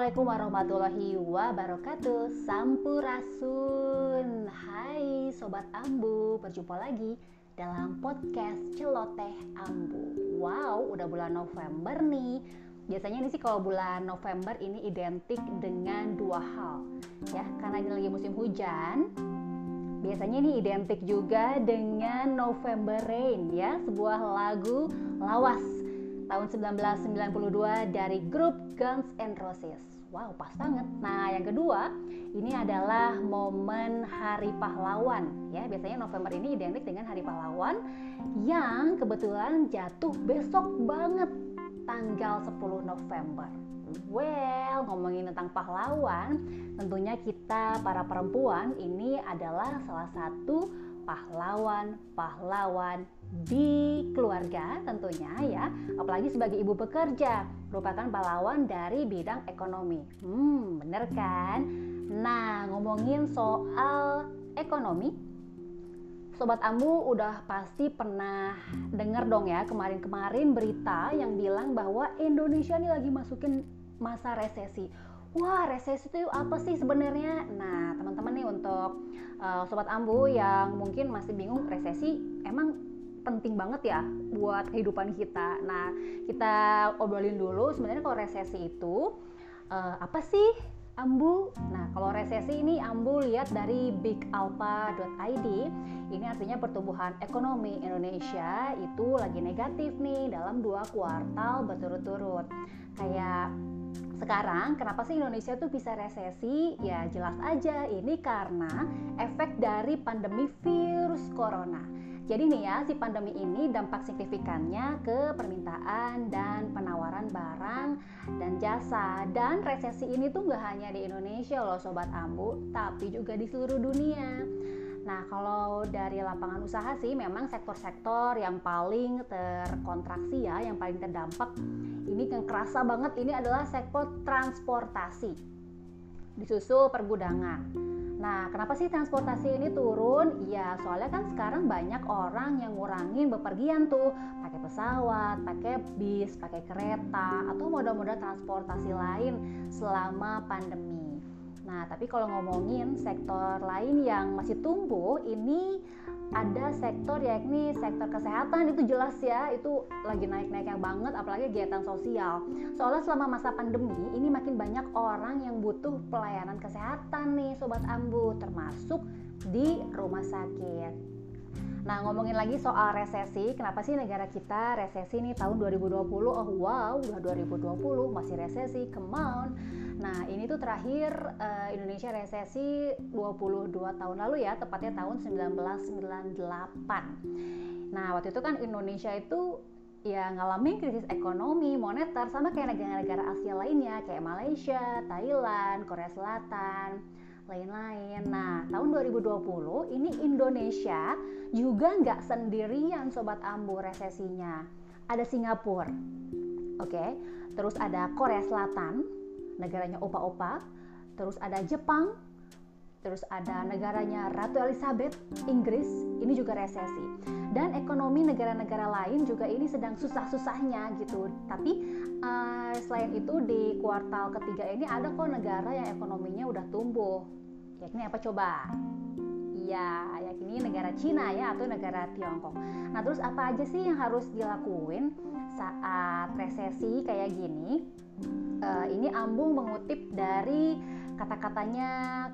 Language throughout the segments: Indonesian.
Assalamualaikum warahmatullahi wabarakatuh. Sampurasun. Hai Sobat Ambu. Berjumpa lagi dalam podcast Celoteh Ambu. Wow udah bulan November nih. Biasanya ini sih kalau bulan November ini identik dengan dua hal Ya. Karena ini lagi musim hujan Biasanya ini identik juga dengan November Rain ya. Sebuah lagu lawas tahun 1992 dari grup Guns N' Roses. Wow, pas banget. Nah, yang kedua, ini adalah momen Hari Pahlawan. Ya, biasanya November ini identik dengan Hari Pahlawan yang kebetulan jatuh besok banget tanggal 10 November. Well, ngomongin tentang pahlawan, tentunya kita para perempuan ini adalah salah satu pahlawan-pahlawan di keluarga tentunya ya. Apalagi sebagai ibu pekerja merupakan pahlawan dari bidang ekonomi. Hmm bener kan? Nah ngomongin soal ekonomi Sobat Ambu udah pasti pernah denger dong ya kemarin-kemarin berita yang bilang bahwa Indonesia ini lagi masukin masa resesi wah resesi itu apa sih sebenarnya? Nah, teman-teman nih untuk uh, sobat Ambu yang mungkin masih bingung resesi emang penting banget ya buat kehidupan kita. Nah, kita obrolin dulu sebenarnya kalau resesi itu uh, apa sih? Ambu. Nah, kalau resesi ini Ambu lihat dari bigalpa.id. Ini artinya pertumbuhan ekonomi Indonesia itu lagi negatif nih dalam dua kuartal berturut-turut. Kayak sekarang kenapa sih Indonesia tuh bisa resesi? Ya jelas aja ini karena efek dari pandemi virus corona. Jadi nih ya, si pandemi ini dampak signifikannya ke permintaan dan penawaran barang dan jasa. Dan resesi ini tuh nggak hanya di Indonesia loh Sobat Ambu, tapi juga di seluruh dunia. Nah, kalau dari lapangan usaha sih memang sektor-sektor yang paling terkontraksi ya, yang paling terdampak ini yang kerasa banget ini adalah sektor transportasi. Disusul pergudangan. Nah, kenapa sih transportasi ini turun? Ya, soalnya kan sekarang banyak orang yang ngurangin bepergian tuh, pakai pesawat, pakai bis, pakai kereta, atau moda-moda transportasi lain selama pandemi. Nah, tapi kalau ngomongin sektor lain yang masih tumbuh, ini ada sektor yakni sektor kesehatan. Itu jelas ya itu lagi naik-naiknya banget apalagi kegiatan sosial. Soalnya selama masa pandemi ini makin banyak orang yang butuh pelayanan kesehatan nih sobat ambu termasuk di rumah sakit Nah ngomongin lagi soal resesi, kenapa sih negara kita resesi nih tahun 2020? Oh wow, udah 2020 masih resesi, come on. Nah ini tuh terakhir uh, Indonesia resesi 22 tahun lalu ya, tepatnya tahun 1998. Nah waktu itu kan Indonesia itu ya ngalamin krisis ekonomi moneter sama kayak negara-negara Asia lainnya kayak Malaysia, Thailand, Korea Selatan lain-lain. Nah, tahun 2020 ini Indonesia juga nggak sendirian Sobat Ambu resesinya. Ada Singapura, oke, okay. terus ada Korea Selatan, negaranya opa-opa, terus ada Jepang, terus ada negaranya Ratu Elizabeth, Inggris, ini juga resesi. Dan ekonomi negara-negara lain juga ini sedang susah-susahnya gitu. Tapi uh, selain itu di kuartal ketiga ini ada kok negara yang ekonominya udah tumbuh yakni apa coba? Iya, yakni negara Cina ya atau negara Tiongkok. Nah, terus apa aja sih yang harus dilakuin saat resesi kayak gini? Uh, ini Ambung mengutip dari kata-katanya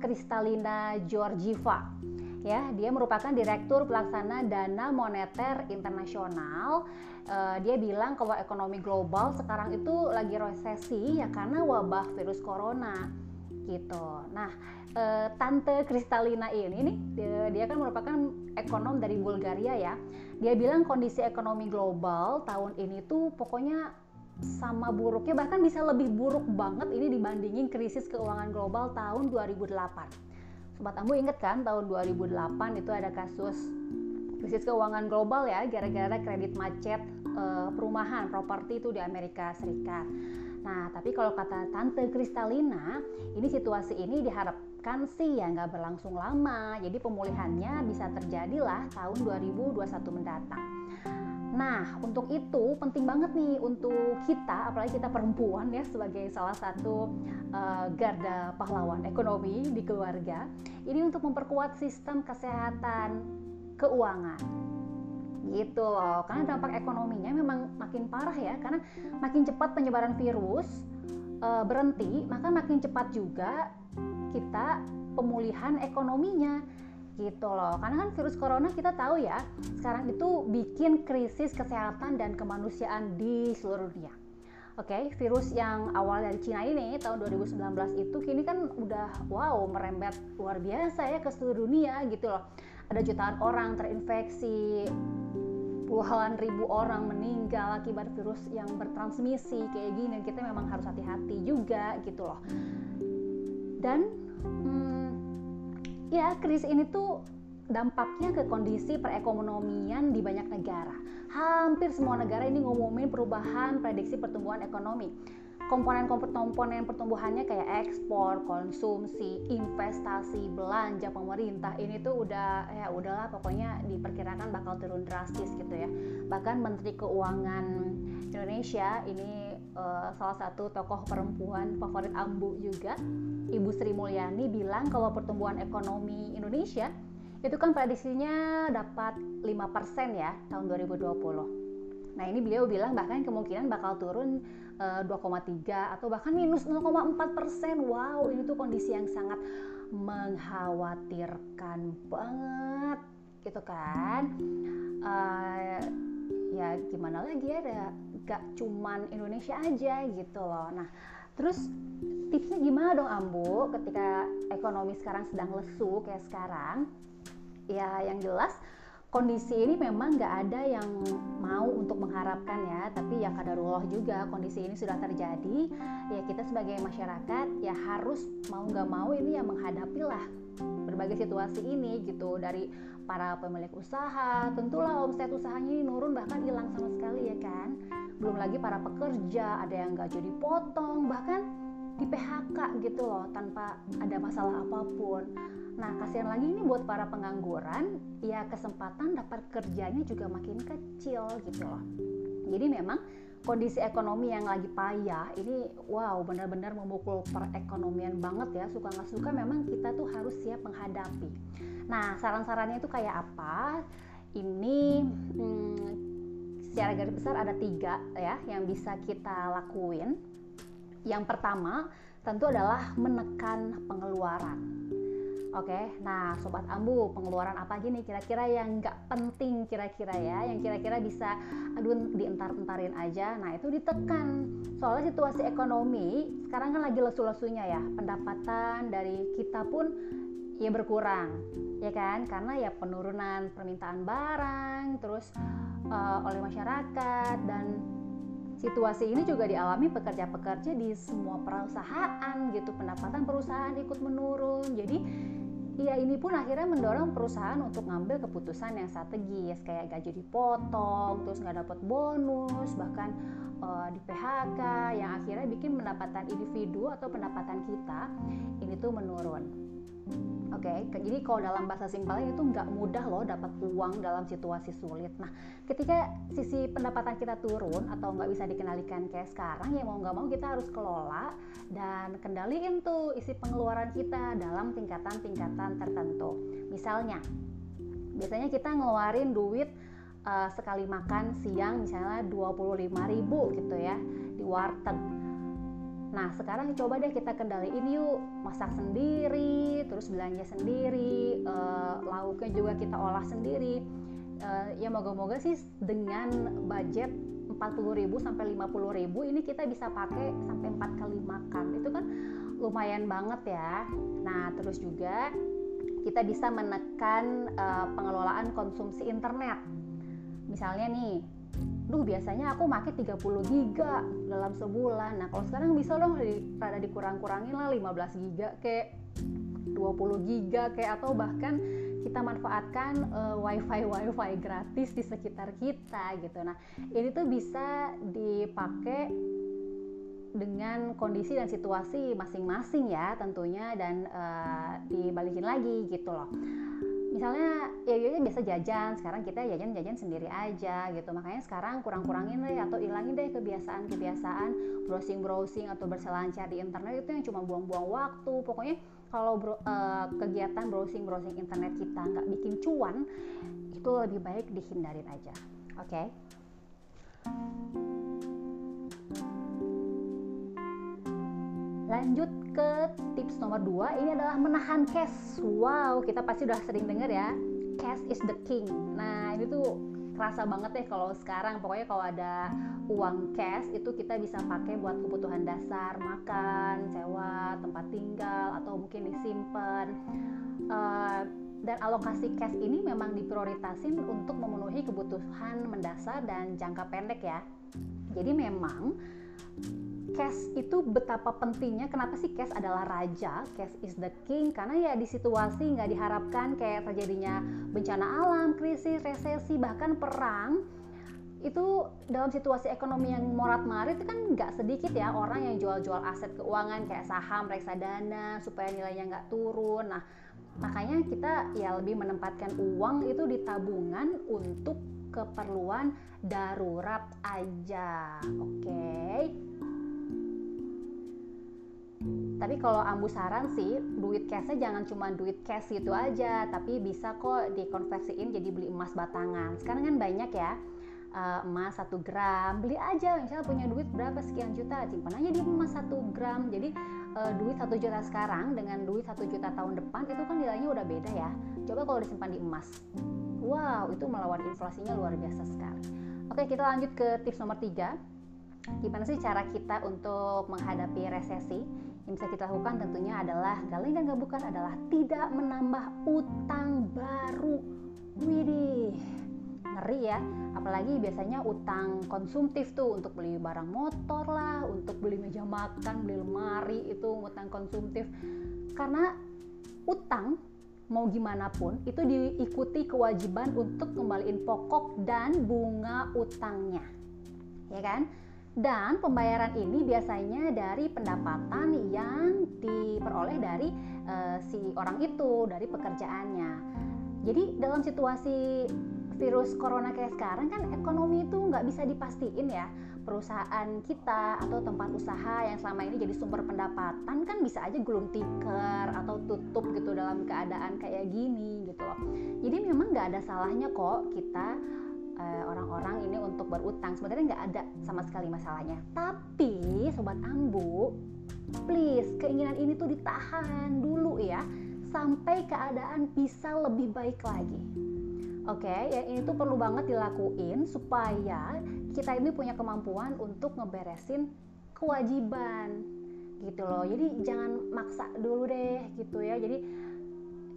Kristalina Georgieva. Ya, dia merupakan direktur pelaksana Dana Moneter Internasional. Uh, dia bilang kalau ekonomi global sekarang itu lagi resesi ya karena wabah virus corona gitu. Nah, e, tante Kristalina ini nih dia, dia kan merupakan ekonom dari Bulgaria ya. Dia bilang kondisi ekonomi global tahun ini tuh pokoknya sama buruknya bahkan bisa lebih buruk banget ini dibandingin krisis keuangan global tahun 2008. Sobat Ambu inget kan tahun 2008 itu ada kasus krisis keuangan global ya gara-gara kredit macet e, perumahan properti itu di Amerika Serikat. Nah, tapi kalau kata Tante Kristalina, ini situasi ini diharapkan sih ya nggak berlangsung lama. Jadi pemulihannya bisa terjadilah tahun 2021 mendatang. Nah, untuk itu penting banget nih untuk kita, apalagi kita perempuan ya sebagai salah satu uh, garda pahlawan ekonomi di keluarga, ini untuk memperkuat sistem kesehatan keuangan. Gitu loh, karena dampak ekonominya memang makin parah ya, karena makin cepat penyebaran virus uh, berhenti, maka makin cepat juga kita pemulihan ekonominya gitu loh karena kan virus corona kita tahu ya sekarang itu bikin krisis kesehatan dan kemanusiaan di seluruh dunia Oke, okay, virus yang awal dari Cina ini tahun 2019 itu kini kan udah wow merembet luar biasa ya ke seluruh dunia gitu loh. Ada jutaan orang terinfeksi, puluhan ribu orang meninggal akibat virus yang bertransmisi kayak gini. Kita memang harus hati-hati juga gitu loh. Dan hmm, ya krisis ini tuh dampaknya ke kondisi perekonomian di banyak negara. Hampir semua negara ini ngomongin perubahan prediksi pertumbuhan ekonomi. Komponen-komponen pertumbuhannya kayak ekspor, konsumsi, investasi, belanja pemerintah ini tuh udah ya udahlah pokoknya diperkirakan bakal turun drastis gitu ya. Bahkan Menteri Keuangan Indonesia ini uh, salah satu tokoh perempuan favorit Ambu juga Ibu Sri Mulyani bilang kalau pertumbuhan ekonomi Indonesia itu kan prediksinya dapat 5% ya tahun 2020. Nah ini beliau bilang bahkan kemungkinan bakal turun uh, eh, 2,3 atau bahkan minus 0,4 persen. Wow ini tuh kondisi yang sangat mengkhawatirkan banget gitu kan. Uh, ya gimana lagi ya gak cuman Indonesia aja gitu loh. Nah terus tipsnya gimana dong Ambu? Ketika ekonomi sekarang sedang lesu kayak sekarang ya yang jelas kondisi ini memang nggak ada yang mau untuk mengharapkan ya. Tapi ya kadarullah juga kondisi ini sudah terjadi. Ya kita sebagai masyarakat ya harus mau nggak mau ini ya menghadapi lah berbagai situasi ini gitu dari para pemilik usaha tentulah omset usahanya ini nurun bahkan hilang sama sekali ya kan belum lagi para pekerja ada yang nggak jadi potong bahkan di PHK gitu loh tanpa ada masalah apa pun. Nah, kasihan lagi ini buat para pengangguran, ya kesempatan dapat kerjanya juga makin kecil gitu loh. Jadi memang kondisi ekonomi yang lagi payah ini wow benar-benar memukul perekonomian banget ya. Suka nggak suka memang kita tuh harus siap menghadapi. Nah saran-sarannya itu kayak apa? Ini hmm, secara garis besar ada tiga ya yang bisa kita lakuin. Yang pertama tentu adalah menekan pengeluaran. Oke, nah sobat ambu, pengeluaran apa gini kira-kira yang nggak penting kira-kira ya, yang kira-kira bisa aduh dientar-entarin aja. Nah itu ditekan. Soalnya situasi ekonomi sekarang kan lagi lesu-lesunya ya, pendapatan dari kita pun ya berkurang, ya kan? Karena ya penurunan permintaan barang, terus uh, oleh masyarakat dan Situasi ini juga dialami pekerja-pekerja di semua perusahaan gitu. Pendapatan perusahaan ikut menurun. Jadi ya ini pun akhirnya mendorong perusahaan untuk ngambil keputusan yang strategis kayak gaji dipotong, terus nggak dapat bonus, bahkan uh, di PHK yang akhirnya bikin pendapatan individu atau pendapatan kita ini tuh menurun. Oke, okay? jadi kalau dalam bahasa simpelnya itu nggak mudah loh dapat uang dalam situasi sulit. Nah, ketika sisi pendapatan kita turun atau nggak bisa dikendalikan kayak sekarang, ya mau nggak mau kita harus kelola dan kendaliin tuh isi pengeluaran kita dalam tingkatan-tingkatan tertentu. Misalnya, biasanya kita ngeluarin duit uh, sekali makan siang misalnya 25.000 gitu ya di warteg Nah sekarang coba deh kita kendaliin yuk masak sendiri, terus belanja sendiri, uh, lauknya juga kita olah sendiri. Uh, ya moga-moga sih dengan budget 40.000 sampai 50.000 ini kita bisa pakai sampai 4 kali makan. Itu kan lumayan banget ya. Nah, terus juga kita bisa menekan uh, pengelolaan konsumsi internet. Misalnya nih, duh biasanya aku make 30 giga dalam sebulan. Nah kalau sekarang bisa dong pada dikurang-kurangin lah 15 giga kayak 20 giga kayak atau bahkan kita manfaatkan uh, wifi wifi gratis di sekitar kita gitu. Nah ini tuh bisa dipakai dengan kondisi dan situasi masing-masing ya tentunya dan uh, dibalikin lagi gitu loh misalnya ya ya biasa jajan sekarang kita jajan jajan sendiri aja gitu. Makanya sekarang kurang-kurangin deh atau ilangin deh kebiasaan-kebiasaan browsing-browsing atau berselancar di internet itu yang cuma buang-buang waktu. Pokoknya kalau bro, uh, kegiatan browsing-browsing internet kita nggak bikin cuan itu lebih baik dihindarin aja. Oke? okay? Lanjut ke tips nomor 2 ini adalah menahan cash. Wow kita pasti udah sering dengar ya cash is the king. Nah ini tuh kerasa banget deh kalau sekarang pokoknya kalau ada uang cash itu kita bisa pakai buat kebutuhan dasar makan sewa tempat tinggal atau mungkin disimpan uh, dan alokasi cash ini memang diprioritasin untuk memenuhi kebutuhan mendasar dan jangka pendek ya. Jadi memang cash itu betapa pentingnya. Kenapa sih cash adalah raja? Cash is the king. Karena ya di situasi nggak diharapkan kayak terjadinya bencana alam krisis resesi bahkan perang itu dalam situasi ekonomi yang morat marit itu kan nggak sedikit ya orang yang jual-jual aset keuangan kayak saham reksadana supaya nilainya nggak turun. Nah makanya kita ya lebih menempatkan uang itu di tabungan untuk keperluan darurat aja. Oke tapi kalau ambu saran sih duit cashnya jangan cuma duit cash gitu aja tapi bisa kok dikonversiin jadi beli emas batangan. Sekarang kan banyak ya uh, emas satu gram beli aja. Misalnya punya duit berapa? Sekian juta simpan aja di emas satu gram. Jadi uh, duit satu juta sekarang dengan duit satu juta tahun depan itu kan nilainya udah beda ya. Coba kalau disimpan di emas. Wow itu melawan inflasinya luar biasa sekali. Oke kita lanjut ke tips nomor tiga. Gimana sih cara kita untuk menghadapi resesi yang bisa kita lakukan tentunya adalah galing dan gabukan adalah tidak menambah utang baru. Widih, ngeri ya. Apalagi biasanya utang konsumtif tuh untuk beli barang motor lah, untuk beli meja makan, beli lemari itu utang konsumtif. Karena utang mau gimana pun itu diikuti kewajiban untuk kembaliin pokok dan bunga utangnya. Ya kan? Dan pembayaran ini biasanya dari pendapatan yang diperoleh dari uh, si orang itu dari pekerjaannya. Jadi dalam situasi virus corona kayak sekarang kan ekonomi itu nggak bisa dipastiin ya perusahaan kita atau tempat usaha yang selama ini jadi sumber pendapatan kan bisa aja gulung tikar atau tutup gitu dalam keadaan kayak gini gitu loh. Jadi memang nggak ada salahnya kok kita orang-orang ini untuk berutang sebenarnya nggak ada sama sekali masalahnya tapi sobat ambu please keinginan ini tuh ditahan dulu ya sampai keadaan bisa lebih baik lagi Oke, okay, ya ini tuh perlu banget dilakuin supaya kita ini punya kemampuan untuk ngeberesin kewajiban gitu loh. Jadi jangan maksa dulu deh gitu ya. Jadi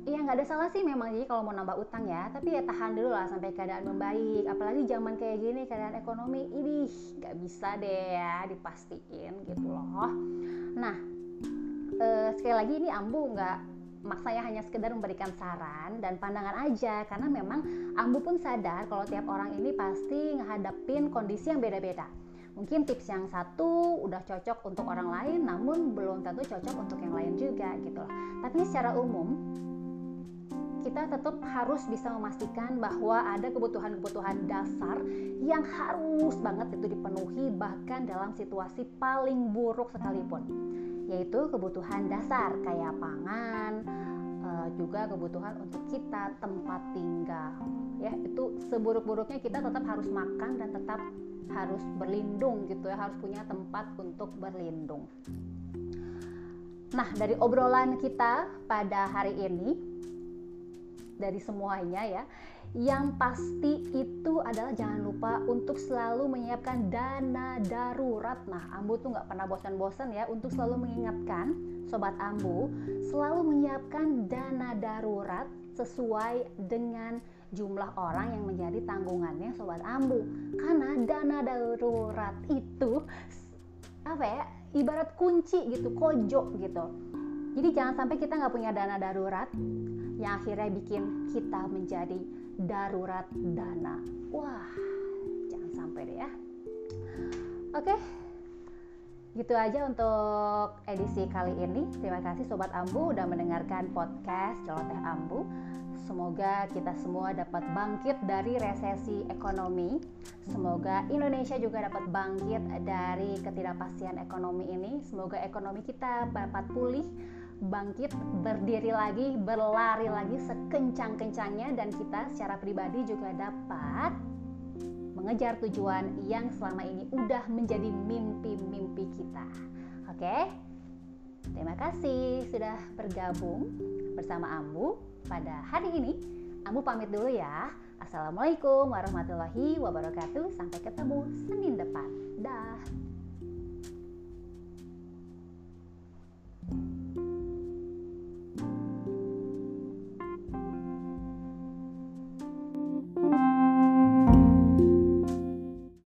Iya nggak ada salah sih memang. Jadi kalau mau nambah utang ya tapi ya tahan dulu lah sampai keadaan membaik. Apalagi zaman kayak gini keadaan ekonomi ini nggak bisa deh ya dipastiin gitu loh. Nah e, sekali lagi ini ambu nggak maksanya hanya sekedar memberikan saran dan pandangan aja. Karena memang ambu pun sadar kalau tiap orang ini pasti ngehadapin kondisi yang beda-beda. Mungkin tips yang satu udah cocok untuk orang lain namun belum tentu cocok untuk yang lain juga gitu loh. Tapi secara umum kita tetap harus bisa memastikan bahwa ada kebutuhan-kebutuhan dasar yang harus banget itu dipenuhi bahkan dalam situasi paling buruk sekalipun. Yaitu kebutuhan dasar kayak pangan eh, juga kebutuhan untuk kita tempat tinggal. Ya itu seburuk-buruknya kita tetap harus makan dan tetap harus berlindung gitu ya harus punya tempat untuk berlindung. Nah, dari obrolan kita pada hari ini, dari semuanya ya. Yang pasti itu adalah jangan lupa untuk selalu menyiapkan dana darurat. Nah, Ambu tuh nggak pernah bosan-bosan ya untuk selalu mengingatkan Sobat Ambu selalu menyiapkan dana darurat sesuai dengan jumlah orang yang menjadi tanggungannya Sobat Ambu. Karena dana darurat itu apa ya ibarat kunci gitu, kojo gitu. Jadi jangan sampai kita nggak punya dana darurat, yang akhirnya bikin kita menjadi darurat dana. Wah, jangan sampai deh ya. Oke, Gitu aja untuk edisi kali ini. Terima kasih Sobat Ambu udah mendengarkan podcast Celoteh Ambu. Semoga kita semua dapat bangkit dari resesi ekonomi. Semoga Indonesia juga dapat bangkit dari ketidakpastian ekonomi ini. Semoga ekonomi kita dapat pulih, bangkit, berdiri lagi, berlari lagi sekencang-kencangnya dan kita secara pribadi juga dapat mengejar tujuan yang selama ini udah menjadi mimpi-mimpi kita. Oke? Terima kasih sudah bergabung bersama Ambu pada hari ini. Ambu pamit dulu ya. Assalamualaikum warahmatullahi wabarakatuh. Sampai ketemu Senin depan. Dah.